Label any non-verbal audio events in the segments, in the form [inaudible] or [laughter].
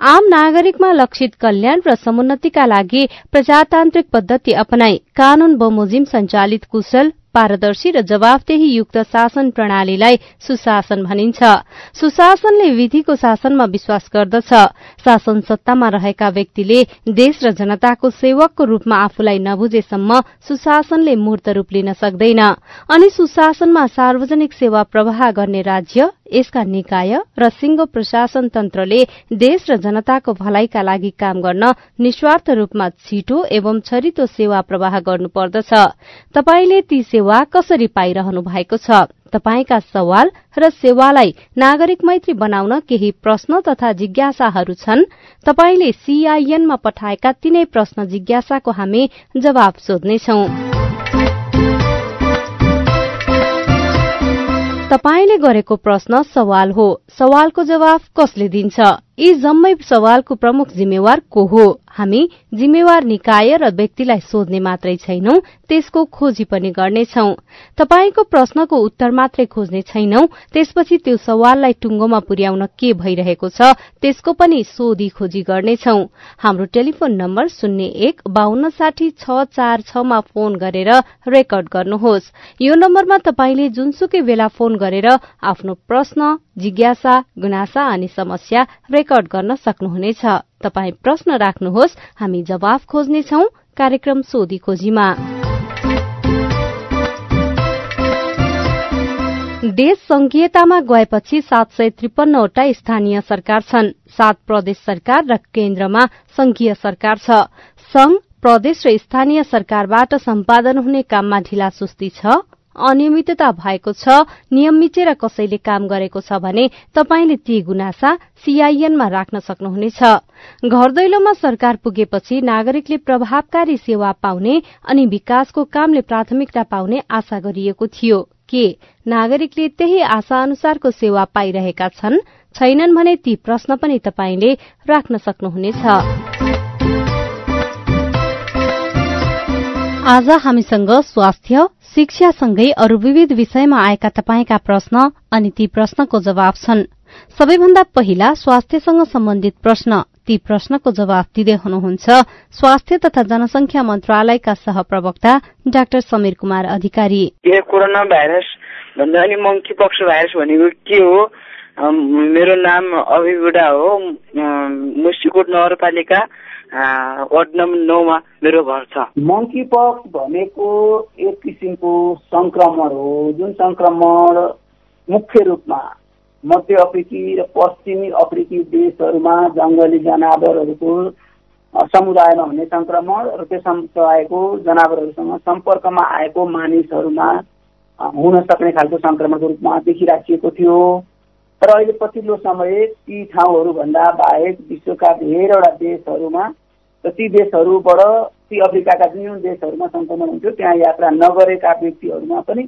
आम नागरिकमा लक्षित कल्याण र समुन्नतिका लागि प्रजातान्त्रिक पद्धति अपनाई कानून बमोजिम संचालित कुशल पारदर्शी र जवाफदेही युक्त शासन प्रणालीलाई सुशासन भनिन्छ। सुशासनले विधिको शासनमा विश्वास गर्दछ। शासन सत्तामा रहेका व्यक्तिले देश र जनताको सेवकको रूपमा आफूलाई नबुझेसम्म सुशासनले मूर्त रूप लिन सक्दैन। अनि सुशासनमा सार्वजनिक सेवा प्रवाह गर्ने राज्य यसका निकाय र सिंह प्रशासन तन्त्रले देश र जनताको भलाइका लागि काम गर्न निस्वार्थ रूपमा छिटो एवं छरितो सेवा प्रवाह गर्नुपर्दछ। तपाईँले ती सेवा कसरी पाइरहनु भएको छ? तपाईँका सवाल र सेवालाई नागरिक मैत्री बनाउन केही प्रश्न तथा जिज्ञासाहरू छन्? तपाईँले सीआईएनमा पठाएका तीनै प्रश्न जिज्ञासाको हामी जवाब सोध्नेछौं। तपाईँले गरेको प्रश्न सवाल हो। सवालको जवाफ कसले दिन्छ? यी जम्मै सवालको प्रमुख जिम्मेवार को हो? हामी जिम्मेवार निकाय र व्यक्तिलाई सोध्ने मात्रै छैनौ त्यसको खोजी पनि गर्नेछौ। तपाईँको प्रश्नको उत्तर मात्रै खोज्ने छैनौ त्यसपछि त्यो सवाललाई टुङ्गोमा पुर्याउन के भइरहेको छ त्यसको पनि सोधी खोजी गर्नेछौ। हाम्रो टेलिफोन नम्बर शून्य एक बान्न साठी छ चार छमा फोन गरेर रेकर्ड गर्नुहोस्। यो नम्बरमा तपाईँले जुनसुकै बेला फोन गरेर आफ्नो प्रश्न जिज्ञासा गुनासा अनि समस्या गर्न सक्नुहुनेछ। तपाई प्रश्न राख्नुहोस् हामी जवाफ खोज्नेछौ कार्यक्रम सोधी खोजीमा देश संघीयतामा गएपछि सात सय त्रिपन्नवटा स्थानीय सरकार छन्। सात प्रदेश सरकार र केन्द्रमा संघीय सरकार छ। संघ प्रदेश र स्थानीय सरकारबाट सम्पादन हुने काममा ढिलासुस्ती छ। अनियमितता भएको छ नियम मिचेर कसैले काम गरेको छ भने तपाईँले ती गुनासा सीआईएनमा राख्न सक्नुहुनेछ। घर दैलोमा सरकार पुगेपछि नागरिकले प्रभावकारी सेवा पाउने अनि विकासको कामले प्राथमिकता पाउने आशा गरिएको थियो। के नागरिकले त्यही आशा अनुसारको सेवा पाइरहेका छन्? छैनन् भने ती प्रश्न पनि तपाईँले राख्न सक्नुहुनेछ। आज हामीसँग स्वास्थ्य शिक्षासँगै अरू विविध विषयमा आएका तपाईँका प्रश्न अनि ती प्रश्नको जवाब छन्। सबैभन्दा पहिला स्वास्थ्यसँग सम्बन्धित प्रश्न। ती प्रश्नको जवाब दिँदै हुनुहुन्छ स्वास्थ्य तथा जनसंख्या मन्त्रालयका सहप्रवक्ता doctor Samir Kumar Adhikari. Corona virus भन्दा अनि मङ्की पक्ष भाइरस भनेको के हो? मेरो नाम अभिबुडा हो। मुस्टिकोट नगरपालिका वार्ड नम्बर नौमा मेरो घर छ। मङ्की पक्स भनेको एक किसिमको संक्रमण हो जुन संक्रमण मुख्य रूपमा मध्य अफ्रिकी र पश्चिमी अफ्रिकी देशहरूमा जङ्गली जनावरहरूको समुदायमा हुने संक्रमण र त्यो समुदायको जनावरहरूसँग सम्पर्कमा आएको मानिसहरूमा हुन सक्ने खालको संक्रमणको रूपमा देखिराखिएको थियो। तर अहिले पछिल्लो समय ती ठाउँहरूभन्दा बाहेक विश्वका धेरैवटा देशहरूमा र ती देशहरूबाट ती अफ्रिकाका जुन जुन देशहरूमा सङ्क्रमण हुन्थ्यो त्यहाँ यात्रा नगरेका व्यक्तिहरूमा पनि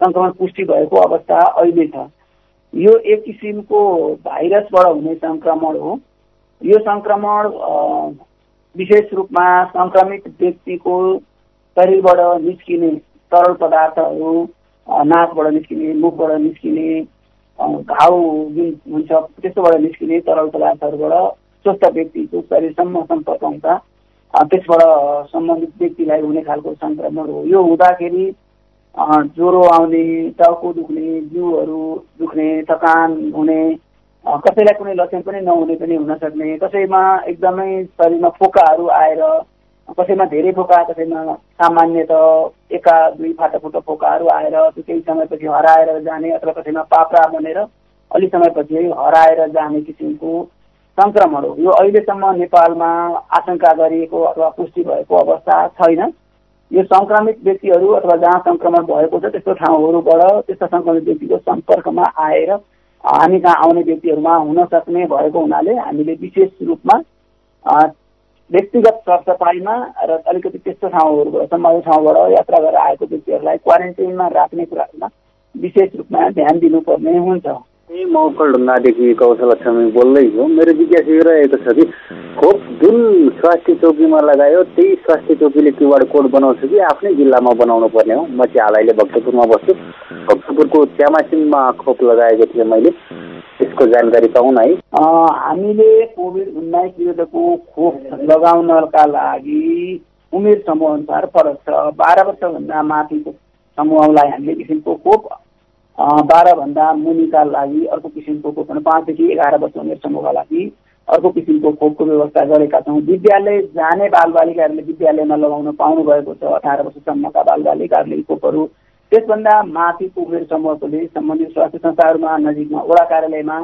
सङ्क्रमण पुष्टि भएको अवस्था अहिले छ। यो एक किसिमको भाइरसबाट हुने सङ्क्रमण हो। यो सङ्क्रमण विशेष रूपमा सङ्क्रमित व्यक्तिको शरीरबाट निस्किने तरल पदार्थहरू नाकबाट निस्किने मुखबाट निस्किने घाउ जुन हुन्छ त्यस्तोबाट निस्किने तरल पदार्थहरूबाट स्वस्थ व्यक्तिको शरीरसम्म सम्पर्क हुँदा त्यसबाट सम्बन्धित व्यक्तिलाई हुने खालको सङ्क्रमण हो। यो हुँदाखेरि ज्वरो आउने टाउको दुख्ने जिउहरू दुख्ने थकान हुने कसैलाई कुनै लक्षण पनि नहुने पनि हुन सक्ने कसैमा एकदमै शरीरमा फोकाहरू आएर कसैमा धेरै फोका कसैमा सामान्य त एका दुई फाटाफुटा फोकाहरू आएर त्यो केही समयपछि हराएर जाने अथवा कसैमा पाप्रा बनेर अलिक समयपछि हराएर जाने किसिमको सङ्क्रमण हो। यो अहिलेसम्म नेपालमा आशंका गरिएको अथवा पुष्टि भएको अवस्था छैन। यो सङ्क्रमित व्यक्तिहरू अथवा जहाँ सङ्क्रमण भएको छ त्यस्तो ठाउँहरूबाट त्यस्ता सङ्क्रमित व्यक्तिको सम्पर्कमा आएर हामी कहाँ आउने व्यक्तिहरूमा हुन सक्ने भएको हुनाले हामीले विशेष रूपमा व्यक्तिगत सरसफाइमा र अलिकति त्यस्तो ठाउँहरू सम्बन्धित ठाउँबाट यात्रा गरेर आएको व्यक्तिहरूलाई क्वारेन्टाइनमा राख्ने कुराहरूमा विशेष रूपमा ध्यान दिनुपर्ने हुन्छ। म ढुङ्गादेखि कौशल छमी बोल्दैछु मेरो जिज्ञासा रहेको छ कि खोप जुन स्वास्थ्य चौकीमा लगायो त्यही स्वास्थ्य चौकीले क्युआर कोड बनाउँछ कि आफ्नै जिल्लामा बनाउनु पर्ने हो। म चाहिँ हालैले भक्तपुरमा बस्छु। भक्तपुरको च्यामासिङमा खोप लगाएको थिएँ मैले। त्यसको जानकारी पाउँ न है हामीले कोभिड उन्नाइस विरुद्धको खोप लगाउनका लागि उमेर समूह अनुसार फरक छ बाह्र वर्षभन्दा माथिको समूहलाई हामीले किसिमको खोप बाह्रभन्दा मुनिका लागि अर्को किसिमको खोप पाँचदेखि एघार वर्ष उमेर समूहका लागि अर्को किसिमको खोपको व्यवस्था गरेका छौँ। विद्यालय जाने बालबालिकाहरूले विद्यालयमा लगाउन पाउनु भएको छ अठार वर्षसम्मका बालबालिकाहरूले खोपहरू। त्यसभन्दा माथिको उमेर समूहकोले सम्बन्धित स्वास्थ्य संस्थाहरूमा नजिकमा वडा कार्यालयमा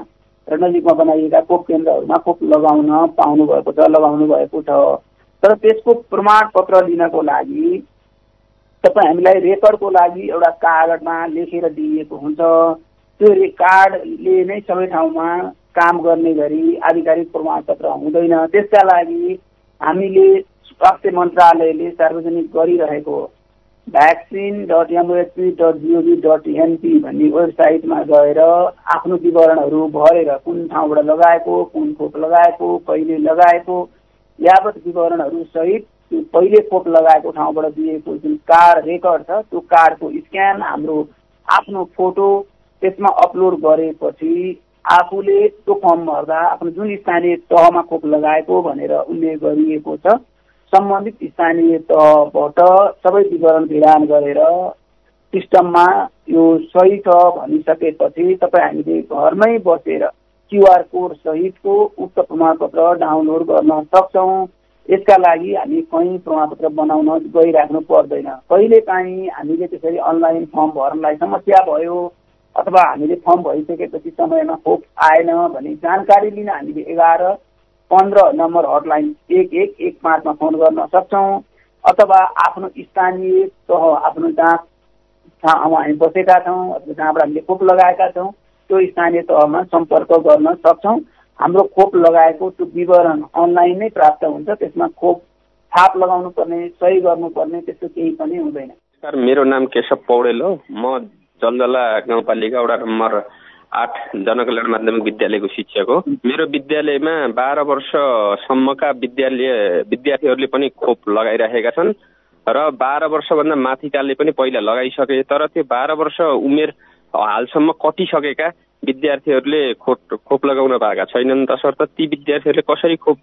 र नजिकमा बनाइएका खोप केन्द्रहरूमा खोप लगाउन पाउनु भएको छ लगाउनु भएको छ। तर त्यसको प्रमाणपत्र लिनको लागि तपाईँ हामीलाई रेकर्डको लागि एउटा कागजमा लेखेर दिइएको हुन्छ। त्यो कार्डले नै सबै ठाउँमा काम गर्ने गरी आधिकारिक प्रमाणपत्र हुँदैन। त्यसका लागि हामीले स्वास्थ्य मन्त्रालयले सार्वजनिक गरिरहेको vaccine dot MOHP dot GOV dot NP भन्ने वेबसाइटमा गएर आफ्नो विवरणहरू भरेर कुन ठाउँबाट लगाएको कुन खोप लगाएको कहिले लगाएको यावत विवरणहरू सहित पहिले खोप लगाएको ठाउँबाट दिएको जुन कार्ड रेकर्ड छ त्यो कार्डको स्क्यान हाम्रो आफ्नो फोटो त्यसमा अपलोड गरेपछि आफूले त्यो फर्म भर्दा आफ्नो जुन स्थानीय तहमा खोप लगाएको भनेर उल्लेख गरिएको छ। सम्बन्धित स्थानीय तहबाट सबै विवरण भिडान गरेर सिस्टममा यो सही छ भनिसकेपछि तपाईँ हामीले घरमै बसेर क्युआर कोड सहितको उक्त प्रमाणपत्र डाउनलोड गर्न सक्छौँ। यसका लागि हामी कहीँ प्रमाणपत्र बनाउन गइराख्नु पर्दैन। कहिले काहीँ हामीले त्यसरी अनलाइन फर्म भर्नलाई समस्या भयो अथवा हामीले फर्म भइसकेपछि समयमा खोप आएन भने जानकारी लिन हामीले एघार पन्ध्र नम्बर हटलाइन एक एक एक पाँचमा फोन गर्न सक्छौँ अथवा आफ्नो स्थानीय तह आफ्नो जहाँ ठाउँमा हामी बसेका छौँ अथवा जहाँबाट हामीले खोप लगाएका छौँ त्यो स्थानीय तहमा सम्पर्क गर्न सक्छौँ। हाम्रो खोप लगाएको त्यो विवरण अनलाइन नै प्राप्त हुन्छ त्यसमा खोप छाप लगाउनु पर्ने सही गर्नुपर्ने त्यस्तो केही पनि हुँदैन। सर मेरो नाम केशव पौडेल हो। म जलजला गाउँपालिका वडा नम्बर आठ जनकल्याण माध्यमिक विद्यालयको शिक्षक हो। मेरो विद्यालयमा बाह्र वर्षसम्मका विद्यालय विद्यार्थीहरूले पनि खोप लगाइराखेका छन् र बाह्र वर्षभन्दा माथिकाले पनि पहिला लगाइसके तर त्यो बाह्र वर्ष उमेर हालसम्म कटिसकेका विद्यार्थीहरूले खोप खोप लगाउन पाएका छैनन् तसर्थ ती विद्यार्थीहरूले कसरी खोप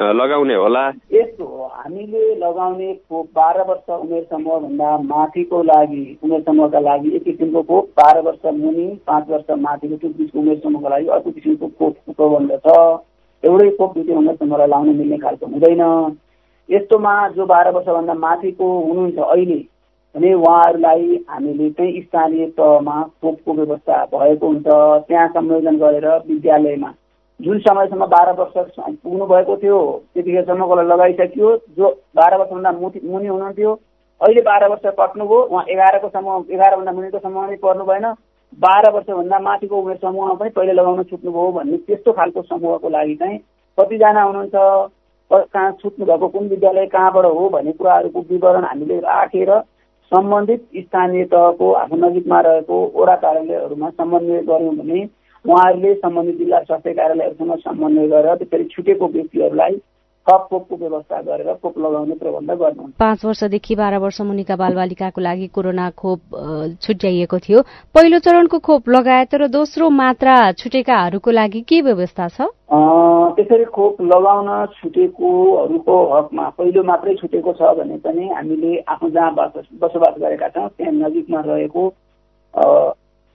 लगाउने होला? यस्तो हो हामीले लगाउने खोप बाह्र वर्ष उमेर समूहभन्दा माथिको लागि उमेर समूहका लागि एक किसिमको खोप बाह्र वर्ष मुनि पाँच वर्ष माथिको त्यो बिचको उमेर समूहको लागि अर्को किसिमको खोप उपबन्ध छ। एउटै खोप दुई उमेर समूहलाई लाउन मिल्ने खालको हुँदैन। यस्तोमा जो बाह्र वर्षभन्दा माथिको हुनुहुन्छ अहिले भने उहाँहरूलाई हामीले चाहिँ स्थानीय तहमा खोपको व्यवस्था भएको हुन्छ। त्यहाँ संयोजन गरेर विद्यालयमा जुन समयसम्म बाह्र वर्ष पुग्नु भएको थियो त्यतिखेरसम्मकोलाई लगाइसकियो जो बाह्र वर्षभन्दा मुनि मुनि हुनुहुन्थ्यो अहिले बाह्र वर्ष कट्नुभयो उहाँ एघारको समूह एघारभन्दा मुनिको समूहमा पनि पर्नु भएन। बाह्र वर्षभन्दा माथिको उमेर समूहमा पनि पहिले लगाउन छुट्नुभयो भन्ने त्यस्तो खालको समूहको लागि चाहिँ कतिजना हुनुहुन्छ कहाँ छुट्नु भएको कुन विद्यालय कहाँबाट हो भन्ने कुराहरूको विवरण हामीले राखेर सम्बन्धित स्थानीय तहको आफ्नो नजिकमा रहेको वडा कार्यालयहरूमा समन्वय गऱ्यौँ भने उहाँहरूले सम्बन्धित जिल्ला स्वास्थ्य कार्यालयहरूसँग समन्वय गरेर त्यसरी छुटेको व्यक्तिहरूलाई थप खोपको व्यवस्था गरेर खोप लगाउने प्रबन्ध गर्नुहुन्छ। पाँच वर्षदेखि बाह्र वर्ष मुनिका बालबालिकाको लागि कोरोना खोप छुट्याइएको थियो। पहिलो चरणको खोप लगाए तर दोस्रो मात्रा छुटेकाहरूको लागि के व्यवस्था छ? त्यसरी खोप लगाउन छुटेकोहरूको हकमा पहिलो मात्रै छुटेको छ भने पनि हामीले आफ्नो जहाँ बसोबास गरेका छौँ त्यहाँ नजिकमा रहेको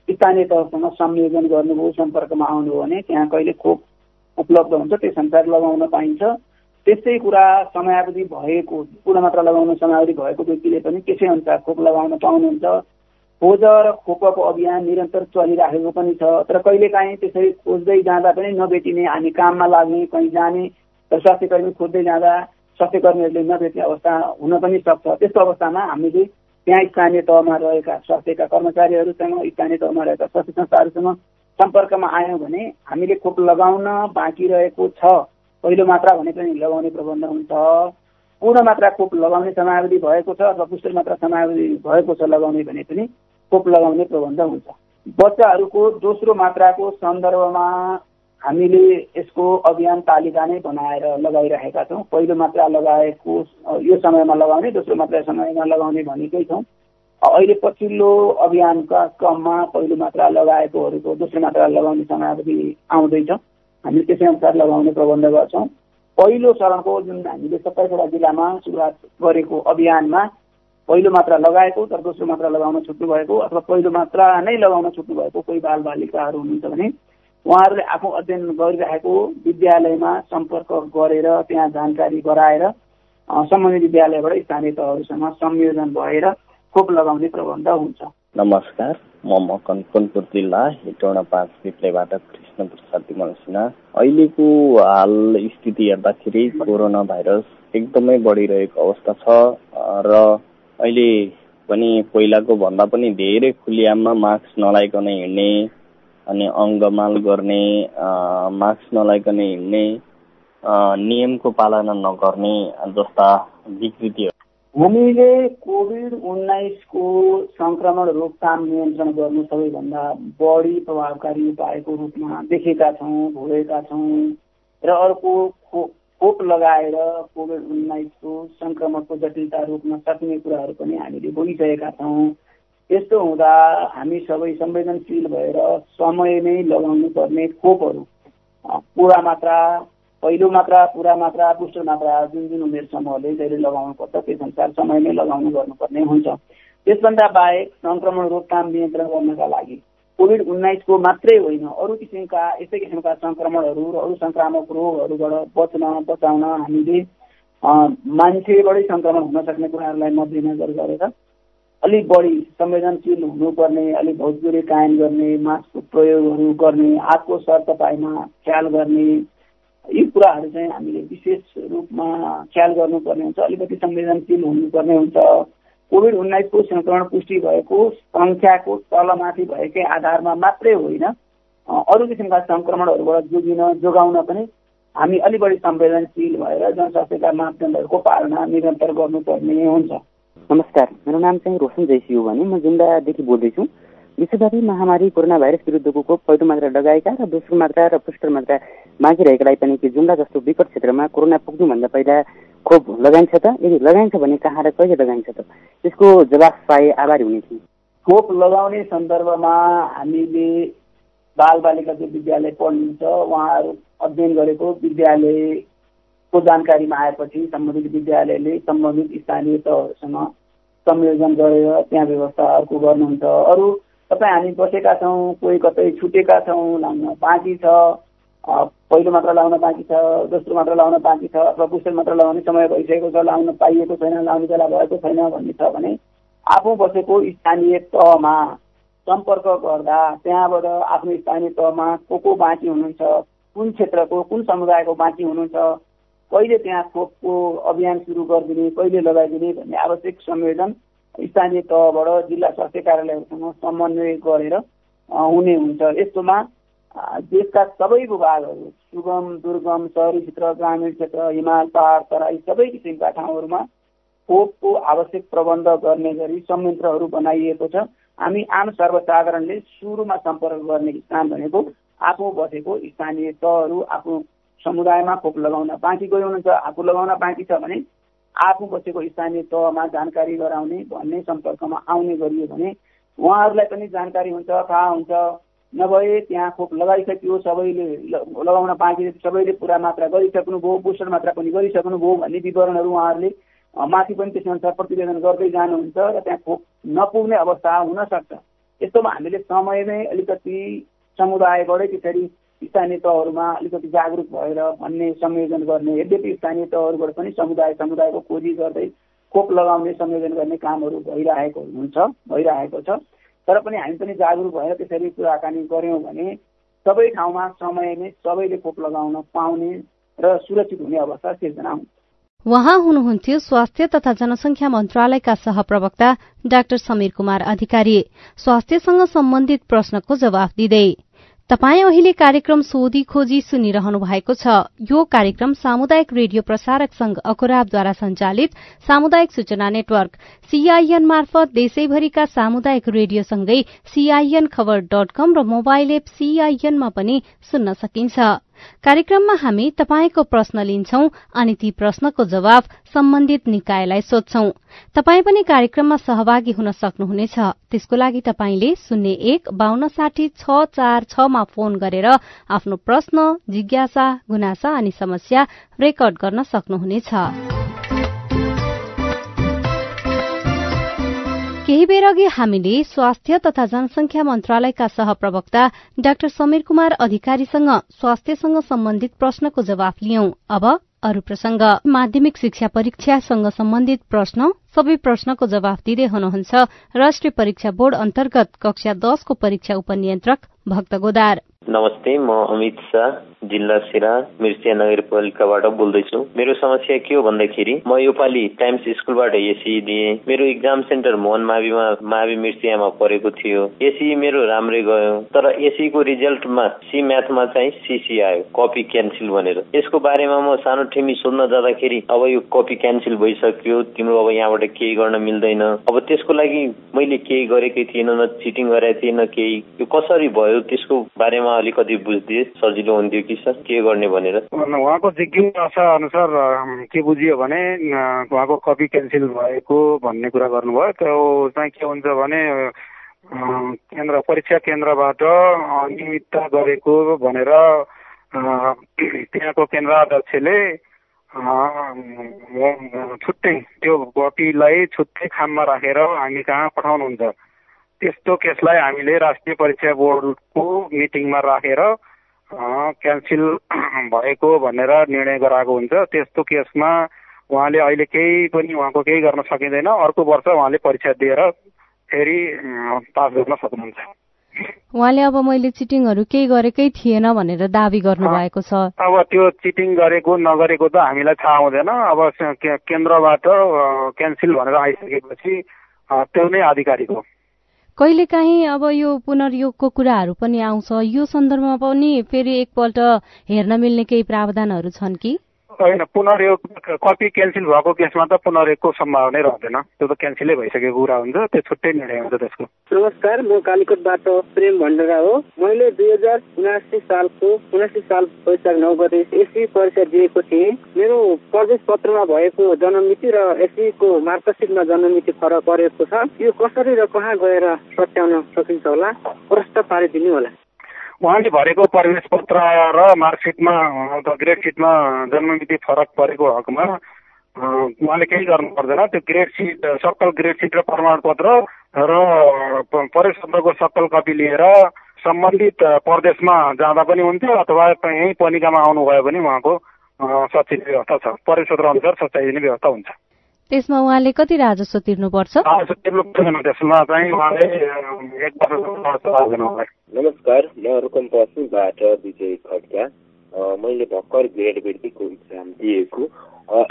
स्थानीय तहसँग संयोजन गर्नुभयो सम्पर्कमा आउनुभयो भने त्यहाँ कहिले खोप उपलब्ध हुन्छ त्यस अनुसार लगाउन पाइन्छ। त्यस्तै कुरा समयावधि भएको पूर्ण मात्रा लगाउन समयावधि भएको व्यक्तिले पनि त्यसै अनुसार खोप लगाउन पाउनुहुन्छ। खोज र खोपको अभियान निरन्तर चलिराखेको पनि छ। तर कहिलेकाहीँ त्यसरी खोज्दै जाँदा पनि नभेटिने हामी काममा लाग्ने कहीँ जाने र स्वास्थ्य कर्मी खोज्दै जाँदा स्वास्थ्य कर्मीहरूले नभेट्ने अवस्था हुन पनि सक्छ। त्यस्तो अवस्थामा हामीले त्यहाँ स्थानीय तहमा रहेका स्वास्थ्यका कर्मचारीहरूसँग स्थानीय तहमा रहेका स्वास्थ्य संस्थाहरूसँग सम्पर्कमा आयौँ भने हामीले खोप लगाउन बाँकी रहेको छ। पहिलो मात्रा भने पनि लगाउने प्रबन्ध हुन्छ। पूर्ण मात्रा खोप लगाउने समयावधि भएको छ अथवा बुस्टर मात्रा समयावधि भएको छ लगाउने भने पनि खोप लगाउने प्रबन्ध हुन्छ। बच्चाहरूको दोस्रो मात्राको सन्दर्भमा हामीले यसको अभियान तालिका नै बनाएर लगाइरहेका छौँ। पहिलो मात्रा लगाएको यो समयमा लगाउने दोस्रो मात्रा समयमा लगाउने भनेकै छौँ। अहिले पछिल्लो अभियानका क्रममा पहिलो मात्रा लगाएकोहरूको दोस्रो मात्रा लगाउने समयावधि आउँदैछ। हामीले त्यसै अनुसार लगाउने प्रबन्ध गर्छौँ। पहिलो चरणको जुन हामीले सत्ताइसवटा जिल्लामा सुरुवात गरेको अभियानमा पहिलो मात्रा लगाएको तर दोस्रो मात्रा लगाउन छुट्नु भएको अथवा पहिलो मात्रा नै लगाउन छुट्नु भएको कोही बाल बालिकाहरू हुनुहुन्छ भने उहाँहरूले आफू अध्ययन गरिरहेको विद्यालयमा सम्पर्क गरेर त्यहाँ जानकारी गराएर सम्बन्धित विद्यालयबाट स्थानीय तहहरूसँग संयोजन भएर खोप लगाउने प्रबन्ध हुन्छ। नमस्कार म मकनपुर जिल्ला हेटौँडा पाँच पिप्लेबाट कृष्ण प्रसाद तिमल सिन्हा अहिलेको हाल स्थिति हेर्दाखेरि कोरोना भाइरस एकदमै बढिरहेको अवस्था छ र अहिले पनि पहिलाको भन्दा पनि धेरै खुलियाममा मास्क नलाइकन हिँड्ने अनि अङ्गमाल गर्ने मास्क नलाइकन हिँड्ने नियमको पालना नगर्ने जस्ता विकृतिहरू हामीले कोभिड उन्नाइसको सङ्क्रमण रोकथाम नियन्त्रण गर्नु सबैभन्दा बढी प्रभावकारी उपायको रूपमा देखेका छौँ भोगेका छौँ र अर्को खोप लगाएर कोभिड उन्नाइसको सङ्क्रमणको जटिलता रोक्न सक्ने कुराहरू पनि हामीले बोलिसकेका छौँ। यस्तो हुँदा हामी सबै संवेदनशील भएर समयमै लगाउनु पर्ने खोपहरू। पुरा मात्रा पहिलो मात्रा पुरा मात्रा बुस्टर मात्रा जुन जुन उमेर समूहले जहिले लगाउनुपर्छ त्यस अनुसार समयमै लगाउनु गर्नुपर्ने हुन्छ। त्यसभन्दा बाहेक सङ्क्रमण रोकथाम नियन्त्रण गर्नका लागि कोभिड उन्नाइसको मात्रै होइन अरू किसिमका यस्तै किसिमका सङ्क्रमणहरू र अरू सङ्क्रामक रोगहरूबाट बच्न बचाउन हामीले मान्छेबाटै सङ्क्रमण हुन सक्ने कुराहरूलाई मध्यनजर गरेर अलिक बढी संवेदनशील हुनुपर्ने अलिक भोजपुरी कायम गर्ने मास्कको प्रयोगहरू गर्ने हातको सरसफाइमा ख्याल गर्ने यी कुराहरू चाहिँ हामीले विशेष रूपमा ख्याल गर्नुपर्ने हुन्छ अलिकति संवेदनशील हुनुपर्ने हुन्छ। कोभिड उन्नाइसको सङ्क्रमण पुष्टि भएको सङ्ख्याको तलमाथि भएकै आधारमा मात्रै होइन अरू किसिमका सङ्क्रमणहरूबाट जोगिन जोगाउन पनि हामी अलिक बढी संवेदनशील भएर जनस्वास्थ्यका मापदण्डहरूको पालना निरन्तर गर्नुपर्ने हुन्छ। नमस्कार मेरो नाम चाहिँ रोशन जैसी हो भने म जुम्बादेखि बोल्दैछु। विश्वव्यापी महामारी कोरोना भाइरस विरुद्धको खोप पहिलो मात्रा लगाएका र दोस्रो मात्रा र पुस्टर मात्रा बाँकी रहेकालाई पनि कि जुम्ला जस्तो विकट क्षेत्रमा कोरोना पुग्नुभन्दा पहिला खोप लगाइन्छ त? यदि लगाइन्छ भने कहाँ र कहिले लगाइन्छ त? त्यसको जवाफ पाए आभारी हुने थिए। खोप लगाउने सन्दर्भमा हामीले बाल बालिका जो विद्यालय पढ्नुहुन्छ उहाँहरू अध्ययन गरेको विद्यालयको जानकारीमा आएपछि सम्बन्धित विद्यालयले सम्बन्धित स्थानीय तहहरूसँग संयोजन गरेर त्यहाँ व्यवस्थाहरूको गर्नुहुन्छ। अरू तपाईँ हामी बसेका छौँ कोही कतै छुटेका छौँ लाउन बाँकी छ पहिलो मात्र लाउन बाँकी छ दोस्रो मात्र लाउन बाँकी छ अथवा बुस्टर मात्र लगाउने समय भइसकेको छ लाउन पाइएको छैन लाउने बेला भएको छैन भन्ने छ भने आफू बसेको स्थानीय तहमा सम्पर्क गर्दा त्यहाँबाट आफ्नो स्थानीय तहमा को को बाँकी हुनुहुन्छ कुन क्षेत्रको कुन समुदायको बाँकी हुनुहुन्छ कहिले त्यहाँ खोपको अभियान सुरु गरिदिने कहिले लगाइदिने भन्ने आवश्यक संयोजन स्थानीय तहबाट जिल्ला स्वास्थ्य कार्यालयहरूसँग समन्वय गरेर हुने हुन्छ। यस्तोमा देशका सबै भूभागहरू सुगम दुर्गम सहरी क्षेत्र ग्रामीण क्षेत्र हिमाल पहाड तराई सबै किसिमका ठाउँहरूमा खोपको आवश्यक प्रबन्ध गर्ने गरी संयन्त्रहरू बनाइएको छ। हामी आम सर्वसाधारणले सुरुमा सम्पर्क गर्ने स्थान भनेको आफू बसेको स्थानीय तहहरू आफू समुदायमा खोप लगाउन बाँकी गयो हुनुहुन्छ? आफू लगाउन बाँकी छ भने आफू बसेको स्थानीय तहमा जानकारी गराउने भन्ने सम्पर्कमा आउने गरियो भने उहाँहरूलाई पनि जानकारी हुन्छ थाहा हुन्छ। नभए त्यहाँ खोप लगाइसक्यो सबैले लगाउन बाँकी सबैले पुरा मात्रा गरिसक्नुभयो बुस्टर मात्रा पनि गरिसक्नुभयो भन्ने विवरणहरू उहाँहरूले माथि पनि त्यसअनुसार प्रतिवेदन गर्दै जानुहुन्छ र त्यहाँ खोप नपुग्ने अवस्था हुनसक्छ यस्तोमा हामीले समयमै अलिकति समुदायबाटै त्यसरी स्थानीय तहहरूमा अलिकति जागरुक भएर भन्ने संयोजन गर्ने यद्यपि स्थानीय तहहरूबाट पनि समुदाय समुदायको खोजी गर्दै खोप लगाउने संयोजन गर्ने कामहरू भइरहेको हुन्छ भइरहेको छ। तर पनि हामी पनि जागरुक भएर त्यसरी कुराकानी गऱ्यौँ भने सबै ठाउँमा समयमै सबैले खोप लगाउन पाउने र सुरक्षित हुने अवस्था सिर्जना हुन्छ। उहाँ हुनुहुन्थ्यो स्वास्थ्य तथा जनसंख्या मन्त्रालयका सहप्रवक्ता डाक्टर समीर कुमार अधिकारी। स्वास्थ्यसँग सम्बन्धित प्रश्नको जवाफ दिँदै तपाई अहिले कार्यक्रम सोधी खोजी सुनिरहनु भएको छ। यो कार्यक्रम सामुदायिक रेडियो प्रसारक संघ अखुराबद्वारा संचालित सामुदायिक सूचना नेटवर्क सीआईएन मार्फत देशैभरिका सामुदायिक रेडियोसँगै सीआईएन खबर डट कम र मोबाइल एप सीआईएनमा पनि सुन्न सकिन्छ। कार्यक्रममा हामी तपाईँको प्रश्न लिन्छौं अनि ती प्रश्नको जवाब सम्बन्धित निकायलाई सोध्छौं। तपाई पनि कार्यक्रममा सहभागी हुन सक्नुहुनेछ। त्यसको लागि तपाईँले शून्य एक बान्न साठी छ चार छमा फोन गरेर आफ्नो प्रश्न जिज्ञासा गुनासा अनि समस्या रेकर्ड गर्न सक्नुहुनेछ। केही बेर अघि हामीले स्वास्थ्य तथा जनसंख्या मन्त्रालयका सहप्रवक्ता डाक्टर समीर कुमार अधिकारीसँग स्वास्थ्यसँग सम्बन्धित प्रश्नको जवाफ लियौं। अब अरू प्रसंग माध्यमिक शिक्षा परीक्षासँग सम्बन्धित प्रश्न। सबै प्रश्नको जवाफ दिँदै हुनुहुन्छ राष्ट्रिय परीक्षा बोर्ड अन्तर्गत कक्षा दशको परीक्षा उपनियन्त्रक भक्त गोदार। नमस्ते म अमित शाह। जिल्ला सिरा मिर्चिया नगरपालिकाबाट बोल्दैछु। मेरो समस्या के हो भन्दाखेरि म योपालि टाइम्स स्कुलबाट एसी दिएँ। मेरो इक्जाम सेन्टर मोहन माविमा मावि मिर्चियामा परेको थियो। एसी मेरो राम्रै गयो। तर एसीको रिजल्टमा सी म्याथमा चाहिँ सिसी आयो कपी क्यान्सिल भनेर। यसको बारेमा म सानो ठेमी सोध्न जाँदाखेरि अब यो कपी क्यान्सिल भइसक्यो। तिम्रो अब यहाँबाट केही गर्न मिल्दैन। अब त्यसको लागि मैले केही गरेकै थिएन न चिटिङ गरेको थिएन केही। यो कसरी भयो त्यसको बारेमा अलिकति बुझिदिए सजिलो हुन्थ्यो सर के गर्ने भनेर? उहाँको जिज्ञासा अनुसार के बुझियो भने उहाँको कपी क्यान्सिल भएको भन्ने कुरा गर्नुभयो। त्यो चाहिँ के हुन्छ भने केन्द्र परीक्षा केन्द्रबाट अनियमितता गरेको भनेर त्यहाँको केन्द्राध्यक्षले छुट्टै त्यो कपीलाई छुट्टै खाममा राखेर हामी कहाँ पठाउनुहुन्छ। त्यस्तो केसलाई हामीले राष्ट्रिय परीक्षा बोर्डको मिटिङमा राखेर क्यान्सिल [clears throat] भएको भनेर निर्णय गराएको हुन्छ। त्यस्तो केसमा उहाँले अहिले केही पनि उहाँको केही गर्न सकिँदैन। अर्को वर्ष उहाँले परीक्षा दिएर फेरि पास गर्न सक्नुहुन्छ। उहाँले अब मैले चिटिङहरू केही गरेकै थिएन भनेर दावी गर्नुभएको छ। अब त्यो चिटिङ गरेको नगरेको त हामीलाई थाहा हुँदैन। अब केन्द्रबाट क्यान्सिल भनेर आइसकेपछि त्यो नै आधिकारिक हो। कहिलेकाहीँ अब यो पुनर्योगको कुराहरू पनि आउँछ। यो सन्दर्भमा पनि फेरि एकपल्ट हेर्न मिल्ने केही प्रावधानहरू छन् कि? होइन पुनर्योग कपी क्यान्सिल भएको केसमा त पुनर्योगको सम्भावनै रहँदैन। त्यो त क्यान्सिलै भइसकेको कुरा हुन्छ त्यो छुट्टै निर्णय हुन्छ त्यसको। नमस्कार म कालीकोटबाट प्रेम भण्डारा हो। मैले दुई हजार उनासी सालको उनासी साल वैशाख नौ गते एसी परीक्षा दिएको थिएँ। मेरो प्रवेश पत्रमा भएको जन्ममिति र एसीको मार्कसिटमा जन्ममिति फरक परेको छ। यो कसरी र कहाँ गएर सच्याउन सकिन्छ होला? प्रश्न पारिदिनु होला। उहाँले भरेको प्रवेश पत्र र मार्कसिटमा ग्रेड सिटमा जन्ममिति फरक परेको हकमा उहाँले केही गर्नु पर्दैन। त्यो ग्रेड सिट सक्कल ग्रेड सिट र प्रमाणपत्र र प्रवेश पत्रको सक्कल कपी लिएर सम्बन्धित प्रदेशमा जाँदा पनि हुन्थ्यो अथवा यहीँ पनिकामा आउनुभयो भने उहाँको सचिने व्यवस्था छ। प्रवेश पत्र अनुसार सच्याइदिने व्यवस्था हुन्छ। त्यसमा उहाँले कति राजस्व तिर्नुपर्छ? त्यसमा चाहिँ उहाँले एक वर्ष नमस्कार म रुकुम पश्चिमबाट विजय खड्का। मैले भर्खर ग्रेड वृद्धिको इक्जाम दिएको।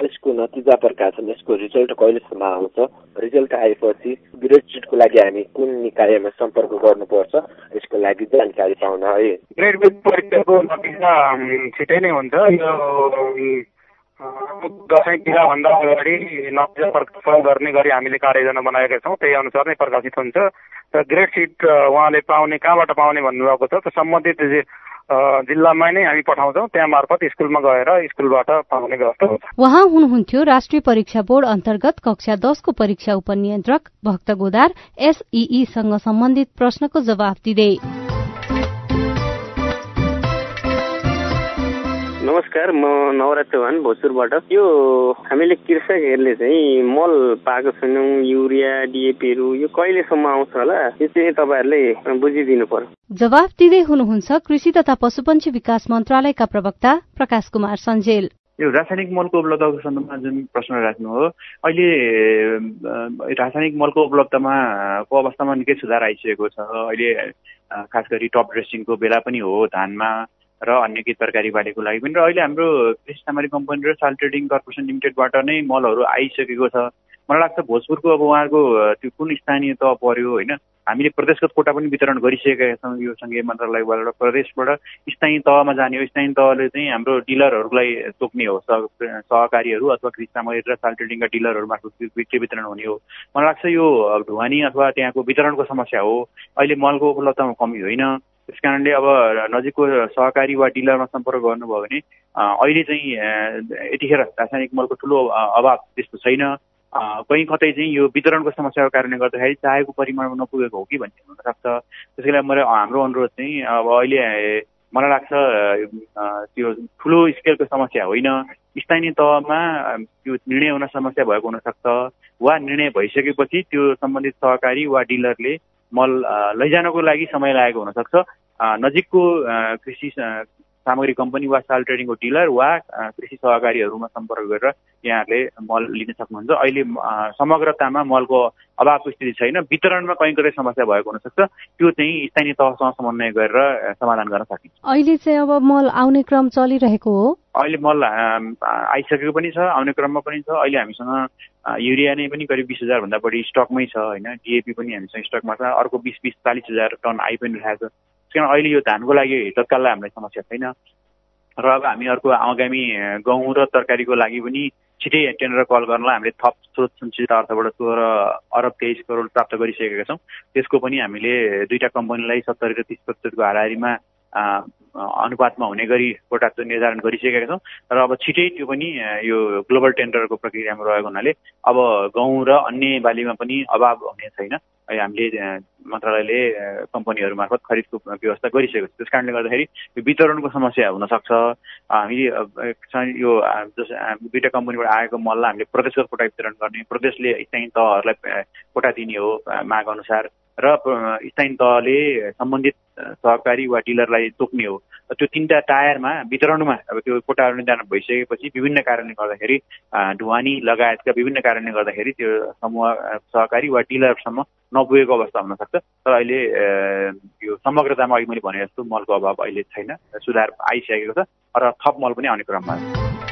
यसको नतिजा प्रकाशन यसको रिजल्ट कहिलेसम्म आउँछ? रिजल्ट आएपछि ग्रेड सिटको लागि हामी कुन निकायमा सम्पर्क गर्नुपर्छ? यसको लागि जानकारी पाउन है। ग्रेड परीक्षाको नतिजा छिटै नै हुन्छ। यो दसैँ भन्दा अगाडि नतिजा प्रकाशन गर्ने गरी हामीले कार्ययोजना बनाएका छौँ। त्यही अनुसार नै प्रकाशित हुन्छ। र ग्रेड सिट उहाँले पाउने कहाँबाट पाउने भन्नुभएको छ? त सम्बन्धित जिल्लामा नै हामी पठाउँछौँ। त्यहाँ मार्फत स्कुलमा गएर स्कुलबाट पाउने हुन्छ। उहाँ हुनुहुन्थ्यो राष्ट्रिय परीक्षा बोर्ड अन्तर्गत कक्षा दशको परीक्षा उपनियन्त्रक भक्त गोदार एसईईसँग सम्बन्धित प्रश्नको जवाफ दिँदै। नमस्कार म नवराज चौहान भोजपुरबाट। यो हामीले कृषकहरूले चाहिँ मल पाएको छैनौँ युरिया डिएपीहरू यो कहिलेसम्म आउँछ होला यो चाहिँ तपाईँहरूले बुझिदिनु पर्यो। जवाफ दिँदै हुनुहुन्छ कृषि तथा पशुपन्छी विकास मन्त्रालयका प्रवक्ता प्रकाश कुमार सञ्जेल। यो रासायनिक मलको उपलब्धको सन्दर्भमा जुन प्रश्न राख्नु हो अहिले रासायनिक मलको उपलब्धमा को अवस्थामा निकै सुधार आइसकेको छ। अहिले खास गरी टप ड्रेसिङको बेला पनि हो धानमा र अन्य केही तरकारी बालीको लागि पनि। र अहिले हाम्रो कृषि सामग्री कम्पनी र साल ट्रेडिङ कर्पोरेसन लिमिटेडबाट नै मलहरू आइसकेको छ। मलाई लाग्छ भोजपुरको अब उहाँहरूको त्यो कुन स्थानीय तह पर्यो होइन हामीले प्रदेशगत कोटा पनि वितरण गरिसकेका छौँ। यो सङ्घीय मन्त्रालयबाट प्रदेशबाट स्थानीय तहमा जाने हो। स्थानीय तहले चाहिँ हाम्रो डिलरहरूलाई तोक्ने हो। सहकारीहरू अथवा कृषि सामग्री र साल ट्रेडिङका डिलरहरू मार्फत बिक्री वितरण हुने हो। मलाई लाग्छ यो ढुवानी अथवा त्यहाँको वितरणको समस्या हो। अहिले मलको उपलब्धमा कमी होइन। त्यस कारणले अब नजिकको सहकारी वा डिलरमा सम्पर्क गर्नुभयो भने अहिले चाहिँ यतिखेर रासायनिक मलको ठुलो अभाव त्यस्तो छैन। कहीँ कतै चाहिँ यो वितरणको समस्याको कारणले गर्दाखेरि चाहेको परिमाणमा नपुगेको हो कि भन्ने हुनसक्छ। त्यसै कारण मेरो हाम्रो अनुरोध चाहिँ अब अहिले मलाई लाग्छ त्यो ठुलो स्केलको समस्या होइन। स्थानीय तहमा त्यो निर्णय हुन समस्या भएको हुनसक्छ। वा निर्णय भइसकेपछि त्यो सम्बन्धित सहकारी वा डिलरले मल लैजानको लागि समय लागेको हुनसक्छ। नजिकको कृषि सामग्री कम्पनी वा साल ट्रेडिङको डिलर वा कृषि सहकारीहरूमा सम्पर्क गरेर यहाँहरूले मल लिन सक्नुहुन्छ। अहिले समग्रतामा मलको अभावको स्थिति छैन। वितरणमा कहीँ कतै समस्या भएको हुनसक्छ। त्यो चाहिँ स्थानीय तहसँग समन्वय गरेर समाधान गर्न सकिन्छ। अहिले चाहिँ अब मल आउने क्रम चलिरहेको हो? अहिले मल आइसकेको पनि छ आउने क्रममा पनि छ। अहिले हामीसँग युरिया नै पनि करिब बिस हजारभन्दा बढी स्टकमै छ होइन। डिएपी पनि हामीसँग स्टकमा छ। अर्को बिस बिस चालिस हजार टन आइ पनि रहेको छ। किन अहिले यो धानको लागि तत्काललाई हामीलाई समस्या छैन? र अब हामी अर्को आगामी गहुँ र तरकारीको लागि पनि छिटै टेन्डर कल गर्नलाई हामीले थप स्रोत सञ्चित अर्थबाट सोह्र अरब तेइस करोड प्राप्त गरिसकेका छौँ। त्यसको पनि हामीले दुईवटा कम्पनीलाई सत्तरी र तिस प्रतिशतको हाराहारीमा अनुपातमा हुने गरी कोटा निर्धारण गरिसकेका छौँ। र अब छिटै त्यो पनि यो ग्लोबल टेन्डरको प्रक्रियामा रहेको हुनाले अब गहुँ र अन्य बालीमा पनि अभाव हुने छैन। हामीले मन्त्रालयले कम्पनीहरू मार्फत खरिदको व्यवस्था गरिसकेको छ। त्यस कारणले गर्दाखेरि यो वितरणको समस्या हुनसक्छ। हामीले यो जस दुईवटा कम्पनीबाट आएको मललाई हामीले प्रदेशगत कोटा वितरण गर्ने प्रदेशले स्थानीय तहहरूलाई कोटा दिने हो माग अनुसार। र स्थानीय तहले सम्बन्धित सहकारी वा डिलरलाई तोक्ने हो। त्यो तिनवटा टायरमा वितरणमा अब त्यो कोटाहरू निर्धारण भइसकेपछि विभिन्न कारणले गर्दाखेरि ढुवानी लगायतका विभिन्न कारणले गर्दाखेरि त्यो समूह सहकारी वा डिलरसम्म नपुगेको अवस्था हुनसक्छ। तर अहिले यो समग्रतामा अघि मैले भने जस्तो मलको अभाव अहिले छैन। सुधार आइसकेको छ। र थप मल पनि आउने क्रममा। छ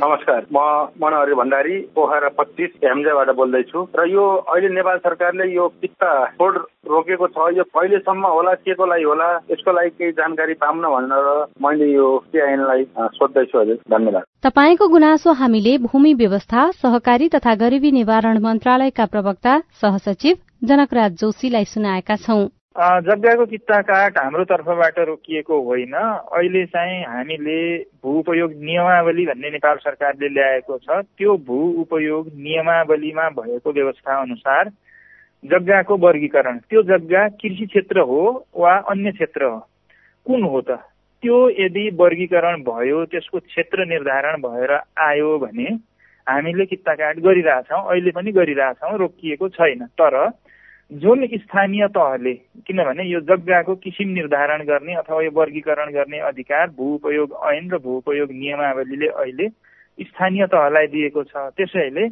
नमस्कार म मनहरी भण्डारी पोखरा पच्चिस हेम्जाबाट बोल्दैछु। र यो अहिले नेपाल सरकारले यो पित्ता फोड रोकेको छ यो कहिलेसम्म होला के को लागि होला यसको लागि केही जानकारी पाउन भनेर मैले यो सिआइएनलाई सोध्दैछु हजुर धन्यवाद। तपाईँको गुनासो हामीले भूमि व्यवस्था सहकारी तथा गरिबी निवारण मन्त्रालयका प्रवक्ता सहसचिव जनकराज जोशीलाई सुनाएका छौं। जग्गाको किता काट हाम्रो तर्फबाट रोकिएको होइन। अहिले चाहिँ हामीले भू उपयोग नियमावली भन्ने नेपाल सरकारले ल्याएको छ। त्यो भू उपयोग नियमावलीमा भएको व्यवस्था अनुसार जग्गाको वर्गीकरण। त्यो जग्गा कृषि क्षेत्र हो वा अन्य क्षेत्र? हो कुन हो त? त्यो यदि वर्गीकरण भयो त्यसको क्षेत्र निर्धारण भएर आयो भने हामीले किता काट गरिरहेछौँ अहिले पनि गरिरहेछौँ रोकिएको छैन। तर जुन स्थानीय तहले किनभने यो जग्गाको किसिम निर्धारण गर्ने अथवा यो वर्गीकरण गर्ने अधिकार भू उपयोग ऐन र भू उपयोग नियमावलीले अहिले स्थानीय तहलाई दिएको छ। त्यसैले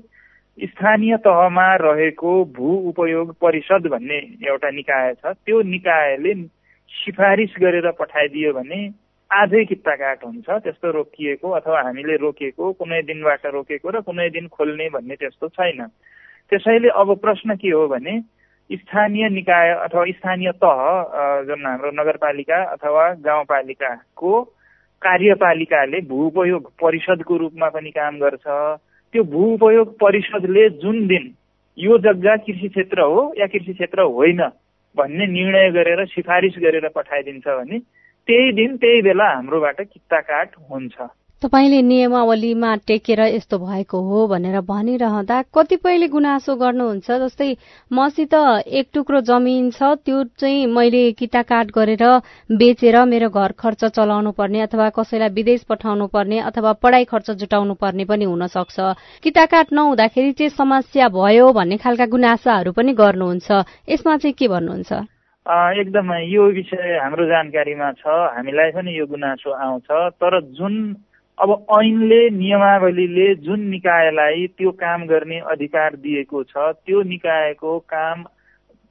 स्थानीय तहमा रहेको भू उपयोग परिषद भन्ने एउटा निकाय छ त्यो निकायले सिफारिस गरेर पठाइदियो भने आजै कित्ताकाट हुन्छ। त्यस्तो रोकिएको अथवा हामीले रोकेको कुनै दिनबाट रोकेको र कुनै दिन खोल्ने भन्ने त्यस्तो छैन। त्यसैले अब प्रश्न के हो भने स्थानीय निकाय अथवा स्थानीय तह जुन हाम्रो नगरपालिका अथवा गाउँपालिकाको कार्यपालिकाले भू उपयोग परिषदको रूपमा पनि काम गर्छ। त्यो भू उपयोग परिषदले जुन दिन यो जग्गा कृषि क्षेत्र हो या कृषि क्षेत्र होइन भन्ने निर्णय गरेर सिफारिस गरेर पठाइदिन्छ भने त्यही दिन त्यही बेला हाम्रोबाट कित्ता काट हुन्छ। तपाईँले नियमावलीमा टेकेर यस्तो भएको हो भनेर भनिरहँदा कतिपयले गुनासो गर्नुहुन्छ जस्तै मसित एक टुक्रो जमिन छ त्यो चाहिँ मैले किताकाट गरेर बेचेर मेरो घर खर्च चलाउनु पर्ने अथवा कसैलाई विदेश पठाउनु पर्ने अथवा पढाइ खर्च जुटाउनु पर्ने पनि हुन सक्छ किताकाट नहुँदाखेरि चाहिँ समस्या भयो भन्ने खालका गुनासाहरू पनि गर्नुहुन्छ। यसमा चाहिँ के भन्नुहुन्छ? एकदम यो विषय हाम्रो जानकारीमा छ हामीलाई पनि यो गुनासो आउँछ तर जुन अब ऐनले नियमावलीले जुन निकायलाई त्यो काम गर्ने अधिकार दिएको छ त्यो निकायको काम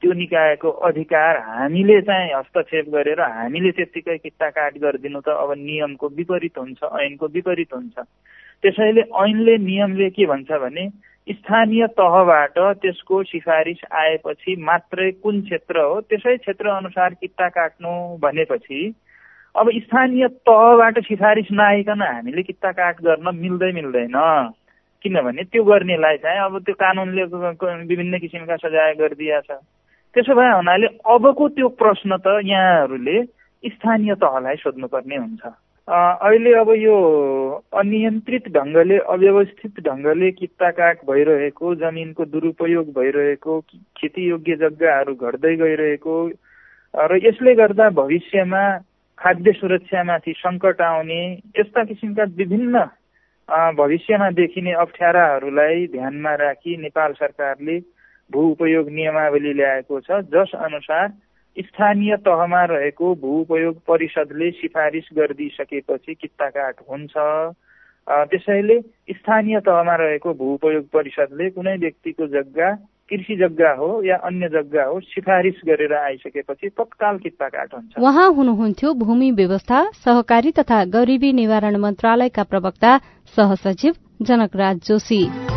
त्यो निकायको अधिकार हामीले चाहिँ हस्तक्षेप गरेर हामीले त्यत्तिकै किता काट गरिदिनु त अब नियमको विपरीत हुन्छ ऐनको विपरीत हुन्छ। त्यसैले ऐनले नियमले के भन्छ भने स्थानीय तहबाट त्यसको सिफारिस आएपछि मात्रै कुन क्षेत्र हो त्यसै क्षेत्र अनुसार किता काट्नु भनेपछि अब स्थानीय तहबाट सिफारिस नआइकन हामीले किता काट गर्न मिल्दै मिल्दैन। किनभने त्यो गर्नेलाई चाहिँ अब त्यो कानुनले विभिन्न किसिमका सजाय गरिदिया छ त्यसो भए हुनाले अबको त्यो प्रश्न त यहाँहरूले स्थानीय तहलाई सोध्नुपर्ने हुन्छ। अहिले अब यो अनियन्त्रित ढङ्गले अव्यवस्थित ढङ्गले कित्ता काट भइरहेको जमिनको दुरुपयोग भइरहेको खेतीयोग्य जग्गाहरू घट्दै गइरहेको र यसले गर्दा भविष्यमा खाद्य सुरक्षामाथि सङ्कट आउने यस्ता किसिमका विभिन्न भविष्यमा देखिने अप्ठ्याराहरूलाई ध्यानमा राखी नेपाल सरकारले भू उपयोग नियमावली ल्याएको छ। जस अनुसार स्थानीय तहमा रहेको भू उपयोग परिषदले सिफारिस गरिदिइसकेपछि कित्ताकाट हुन्छ। त्यसैले स्थानीय तहमा रहेको भू उपयोग परिषदले कुनै व्यक्तिको जग्गा कृषि जग्गा हो या अन्य जग्गा हो सिफारिस गरेर आइसकेपछि तत्काल किता काट हुन्छ। उहाँ हुनुहुन्थ्यो भूमि व्यवस्था सहकारी तथा गरिबी निवारण मन्त्रालयका प्रवक्ता सहसचिव जनकराज जोशी।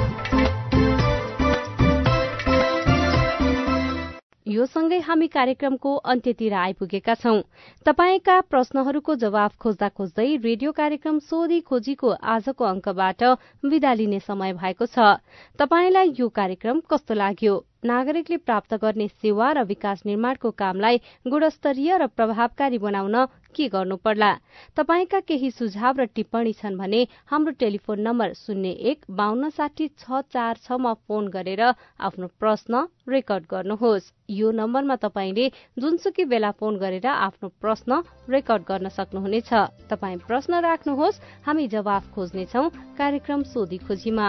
यो सँगै हामी कार्यक्रमको अन्त्यतिर आइपुगेका छौं। तपाईँका प्रश्नहरूको जवाब खोज्दा खोज्दै रेडियो कार्यक्रम सोधी खोजीको आजको अंकबाट विदा लिने समय भएको छ। तपाईँलाई यो कार्यक्रम कस्तो लाग्यो? नागरिकले प्राप्त गर्ने सेवा र विकास निर्माणको कामलाई गुणस्तरीय र प्रभावकारी बनाउन के गर्नु पर्ला तपाईँका केही सुझाव र टिप्पणी छन् भने हाम्रो टेलिफोन नम्बर शून्य एक बान्न साठी छ चार छमा फोन गरेर आफ्नो प्रश्न रेकर्ड गर्नुहोस्। यो नम्बरमा तपाईँले जुनसुकै बेला फोन गरेर आफ्नो प्रश्न रेकर्ड गर्न सक्नुहुनेछ। तपाईँ प्रश्न राख्नुहोस् हामी जवाफ खोज्नेछौ कार्यक्रम सोधी खोजीमा।